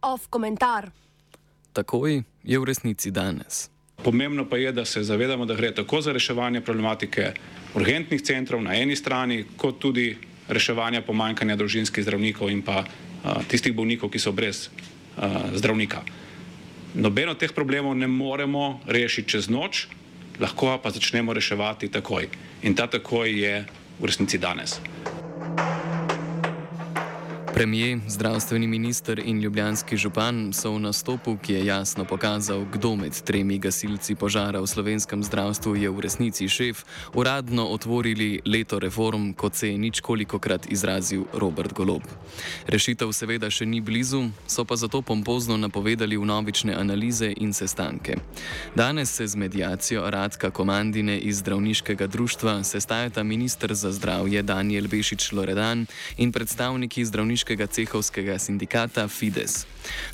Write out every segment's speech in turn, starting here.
Off komentar. Takoj je v resnici danes. Pomembno pa je, da se zavedamo, da gre tako za reševanje problematike urgentnih centrov na eni strani, kot tudi reševanja pomankanja družinskih zdravnikov in pa uh, tistih bolnikov, ki so brez uh, zdravnika. Nobeno teh problemov ne moremo rešiti čez noč, lahko pa začnemo reševati takoj. In ta takoj je v resnici danes. Premijer, zdravstveni minister in ljubljanski župan so v nastopu, ki je jasno pokazal, kdo med tremi gasilci požara v slovenskem zdravstvu je v resnici šef, uradno otvorili leto reform, kot se je ničkolikokrat izrazil Robert Golob. Rešitev seveda še ni blizu, so pa zato pompozno napovedali vnovične analize in sestanke. Danes se z medijacijo Radka Komandine iz zdravniškega društva sestajata minister za zdravje Daniel Bešič Loredan in predstavniki zdravniškega zdravniškega cehovskega sindikata Fides.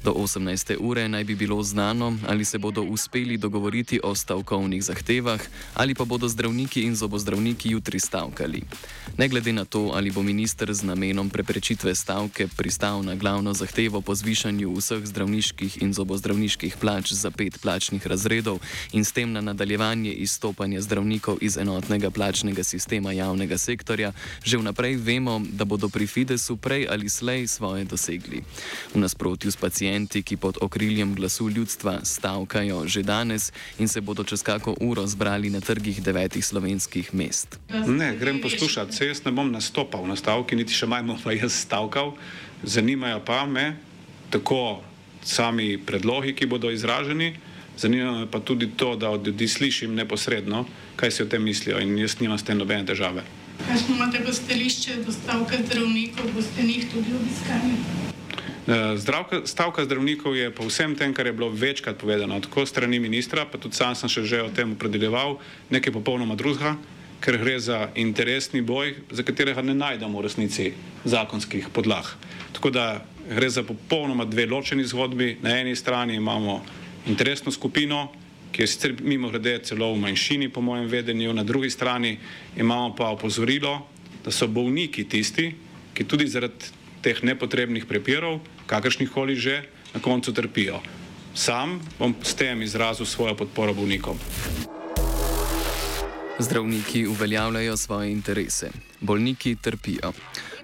Do 18. ure naj bi bilo znano, ali se bodo uspeli dogovoriti o stavkovnih zahtevah, ali pa bodo zdravniki in zobozdravniki jutri stavkali. Ne glede na to, ali bo minister z namenom preprečitve stavke pristal na glavno zahtevo po zvišanju vseh zdravniških in zobozdravniških plač za pet plačnih razredov in s tem na nadaljevanje izstopanja zdravnikov iz enotnega plačnega sistema javnega sektorja, že vnaprej vemo, da bodo pri Fidesu prej ali slej svoje dosegli. V nasprotju s pacijenti, ki pod okriljem glasu ljudstva stavkajo že danes in se bodo čez kako uro zbrali na trgih devetih slovenskih mest. Ne, grem poslušati, se jaz ne bom nastopal na stavki, niti še manj bom pa jaz stavkal. Zanimajo pa me tako sami predlogi, ki bodo izraženi, zanima me pa tudi to, da od ljudi slišim neposredno, kaj si o tem mislijo in jaz nimam s tem nobene težave. Kakšno imate pa stališče do stavka zdravnikov, boste njih tudi obiskali? Eh, zdravka, stavka zdravnikov je po vsem tem, kar je bilo večkrat povedano, tako strani ministra, pa tudi sam sem še že o tem opredeljeval, nekaj popolnoma drugega, ker gre za interesni boj, za katerega ne najdemo v resnici zakonskih podlag. Tako da gre za popolnoma dve ločeni zgodbi. Na eni strani imamo interesno skupino, ki je sicer mimo grede celo v manjšini, po mojem vedenju, na drugi strani imamo pa opozorilo, da so bolniki tisti, ki tudi zaradi teh nepotrebnih prepirov, kakršnih koli že, na koncu trpijo. Sam bom s tem izrazil svojo podporo bolnikom. Zdravniki uveljavljajo svoje interese, bolniki trpijo.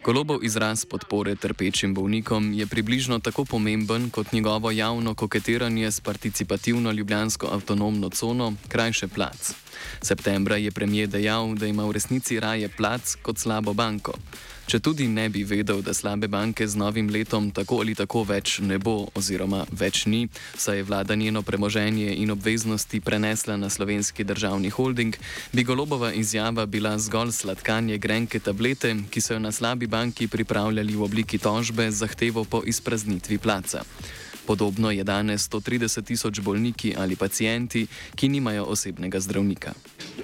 Golobov izraz podpore trpečim bolnikom je približno tako pomemben kot njegovo javno koketiranje s participativno ljubljansko avtonomno cono, krajše plac. Septembra je premijer dejal, da ima v resnici raje plac kot slabo banko. Če tudi ne bi vedel, da slabe banke z novim letom tako ali tako več ne bo, oziroma več ni, saj je vlada njeno premoženje in obveznosti prenesla na slovenski državni holding, bi golobova izjava bila zgolj sladkanje grenke tablete, ki so jo na slabi banki pripravljali v obliki tožbe z zahtevo po izpraznitvi placa. Podobno je danes 130 tisoč bolniki ali pacijenti, ki nimajo osebnega zdravnika.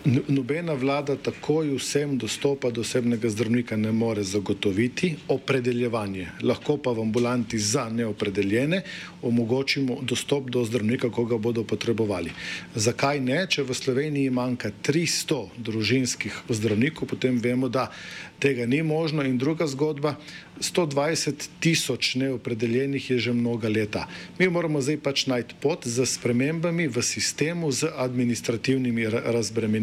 Nobena vlada takoj vsem dostopa do osebnega zdravnika ne more zagotoviti, opredeljevanje. Lahko pa v ambulanti za neopredeljene omogočimo dostop do zdravnika, ko ga bodo potrebovali. Zakaj ne? Če v Sloveniji manjka 300 družinskih zdravnikov, potem vemo, da tega ni možno. In druga zgodba, 120 tisoč neopredeljenih je že mnoga leta. Mi moramo zdaj pač najti pot z spremembami v sistemu, z administrativnimi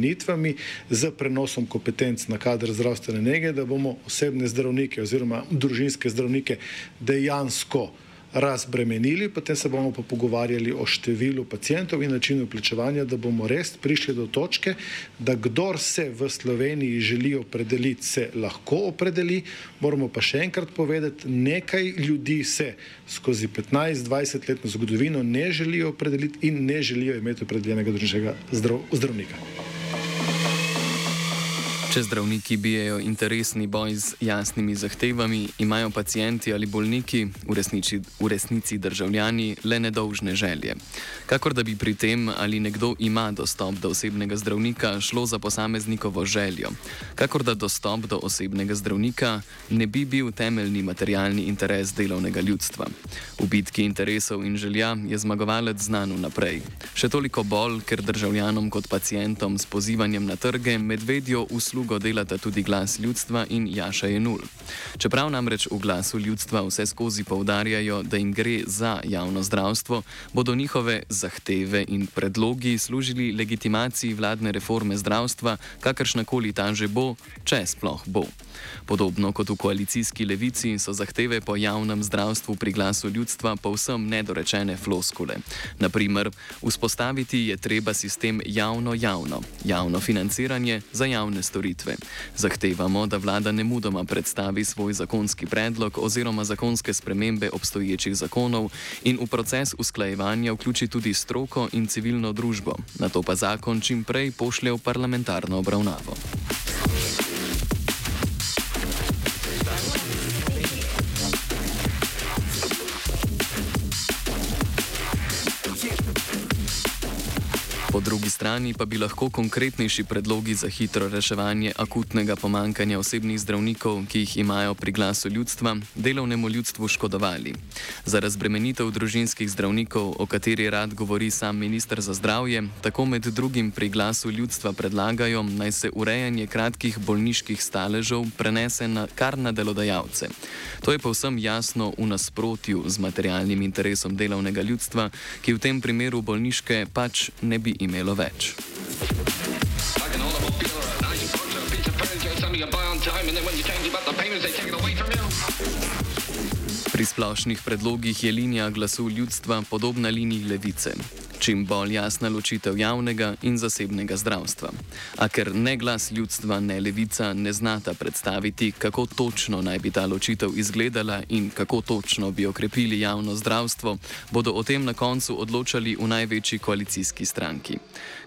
razbremenitvami, z prenosom kompetenc na kader zdravstvene nege, da bomo osebne zdravnike oziroma družinske zdravnike dejansko razbremenili, potem se bomo pa pogovarjali o številu pacijentov in načinu vključevanja, da bomo res prišli do točke, da kdor se v Sloveniji želi opredeliti, se lahko opredeli. Moramo pa še enkrat povedati, nekaj ljudi se skozi 15-20 letno zgodovino ne želijo opredeliti in ne želijo imeti opredeljenega družinskega zdrav, zdravnika. Če zdravniki bijajo interesni boj z jasnimi zahtevami, imajo pacijenti ali bolniki, v resnici, v resnici državljani, le nedolžne želje. Kakor da bi pri tem, ali nekdo ima dostop do osebnega zdravnika, šlo za posameznikovo željo. Kakor da dostop do osebnega zdravnika ne bi bil temeljni materialni interes delovnega ljudstva. V bitki interesov in želja je zmagovalec znan vnaprej. Še toliko bolj, ker državljanom kot pacijentom s pozivanjem na trge medvedjo uslužijo uslugo delata tudi glas ljudstva in Jaša je nul. Čeprav namreč v glasu ljudstva vse skozi poudarjajo, da jim gre za javno zdravstvo, bodo njihove zahteve in predlogi služili legitimaciji vladne reforme zdravstva, kakršnakoli ta že bo, če sploh bo. Podobno kot v koalicijski levici so zahteve po javnem zdravstvu pri glasu ljudstva povsem nedorečene floskule. Naprimer, vzpostaviti je treba sistem javno-javno, javno financiranje za javne storitve. Zahtevamo, da vlada ne mudoma predstavi svoj zakonski predlog oziroma zakonske spremembe obstoječih zakonov in v proces usklajevanja vključi tudi stroko in civilno družbo, na to pa zakon čim prej pošlje v parlamentarno obravnavo. Po drugi strani pa bi lahko konkretnejši predlogi za hitro reševanje akutnega pomankanja osebnih zdravnikov, ki jih imajo pri glasu ljudstva, delovnemu ljudstvu škodovali. Za razbremenitev družinskih zdravnikov, o kateri rad govori sam ministr za zdravje, tako med drugim pri glasu ljudstva predlagajo, naj se urejanje kratkih bolniških staležev prenese na kar na delodajalce. To je povsem jasno v nasprotju z materialnim interesom delovnega ljudstva, ki v tem primeru bolniške pač ne bi imeli imelo več. Pri splošnih predlogih je linija glasu ljudstva podobna liniji levice čim bolj jasna ločitev javnega in zasebnega zdravstva. A ker ne glas ljudstva, ne levica ne znata predstaviti, kako točno naj bi ta ločitev izgledala in kako točno bi okrepili javno zdravstvo, bodo o tem na koncu odločali v največji koalicijski stranki.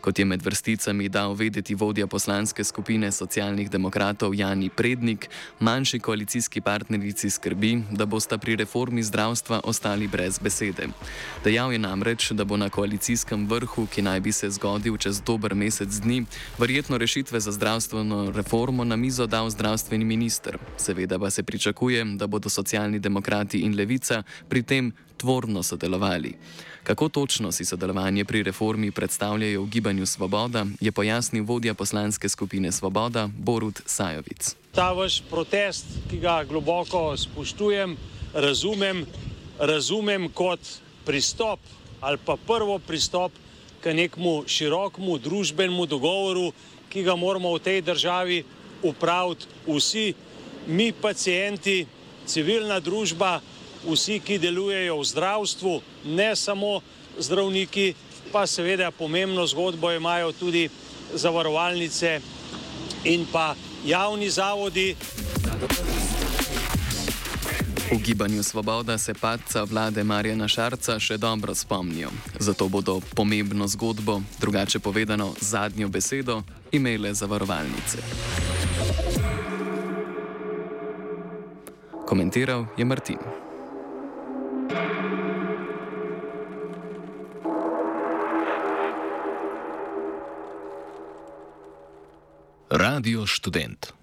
Kot je med vrsticami dal vedeti vodja poslanske skupine socialnih demokratov Jani Prednik, manjši koalicijski partnerici skrbi, da bosta pri reformi zdravstva ostali brez besede. Dejal je namreč, da bo na koalicijski koalicijskem vrhu, ki naj bi se zgodil čez dober mesec dni, verjetno rešitve za zdravstveno reformo na mizo dal zdravstveni minister. Seveda pa se pričakuje, da bodo socialni demokrati in levica pri tem tvorno sodelovali. Kako točno si sodelovanje pri reformi predstavljajo v gibanju Svoboda, je pojasnil vodja poslanske skupine Svoboda Borut Sajovic. Ta vaš protest, ki ga globoko spoštujem, razumem, razumem kot pristop ali pa prvo pristop k nekemu širokemu družbenemu dogovoru, ki ga moramo v tej državi upraviti vsi, mi pacijenti, civilna družba, vsi, ki delujejo v zdravstvu, ne samo zdravniki, pa seveda pomembno zgodbo imajo tudi zavarovalnice in pa javni zavodi. V gibanju Svoboda se padca vlade Marjana Šarca še dobro spomnijo. Zato bodo pomembno zgodbo, drugače povedano zadnjo besedo, imele zavarovalnice. Komentiral je Martin. Radio študent.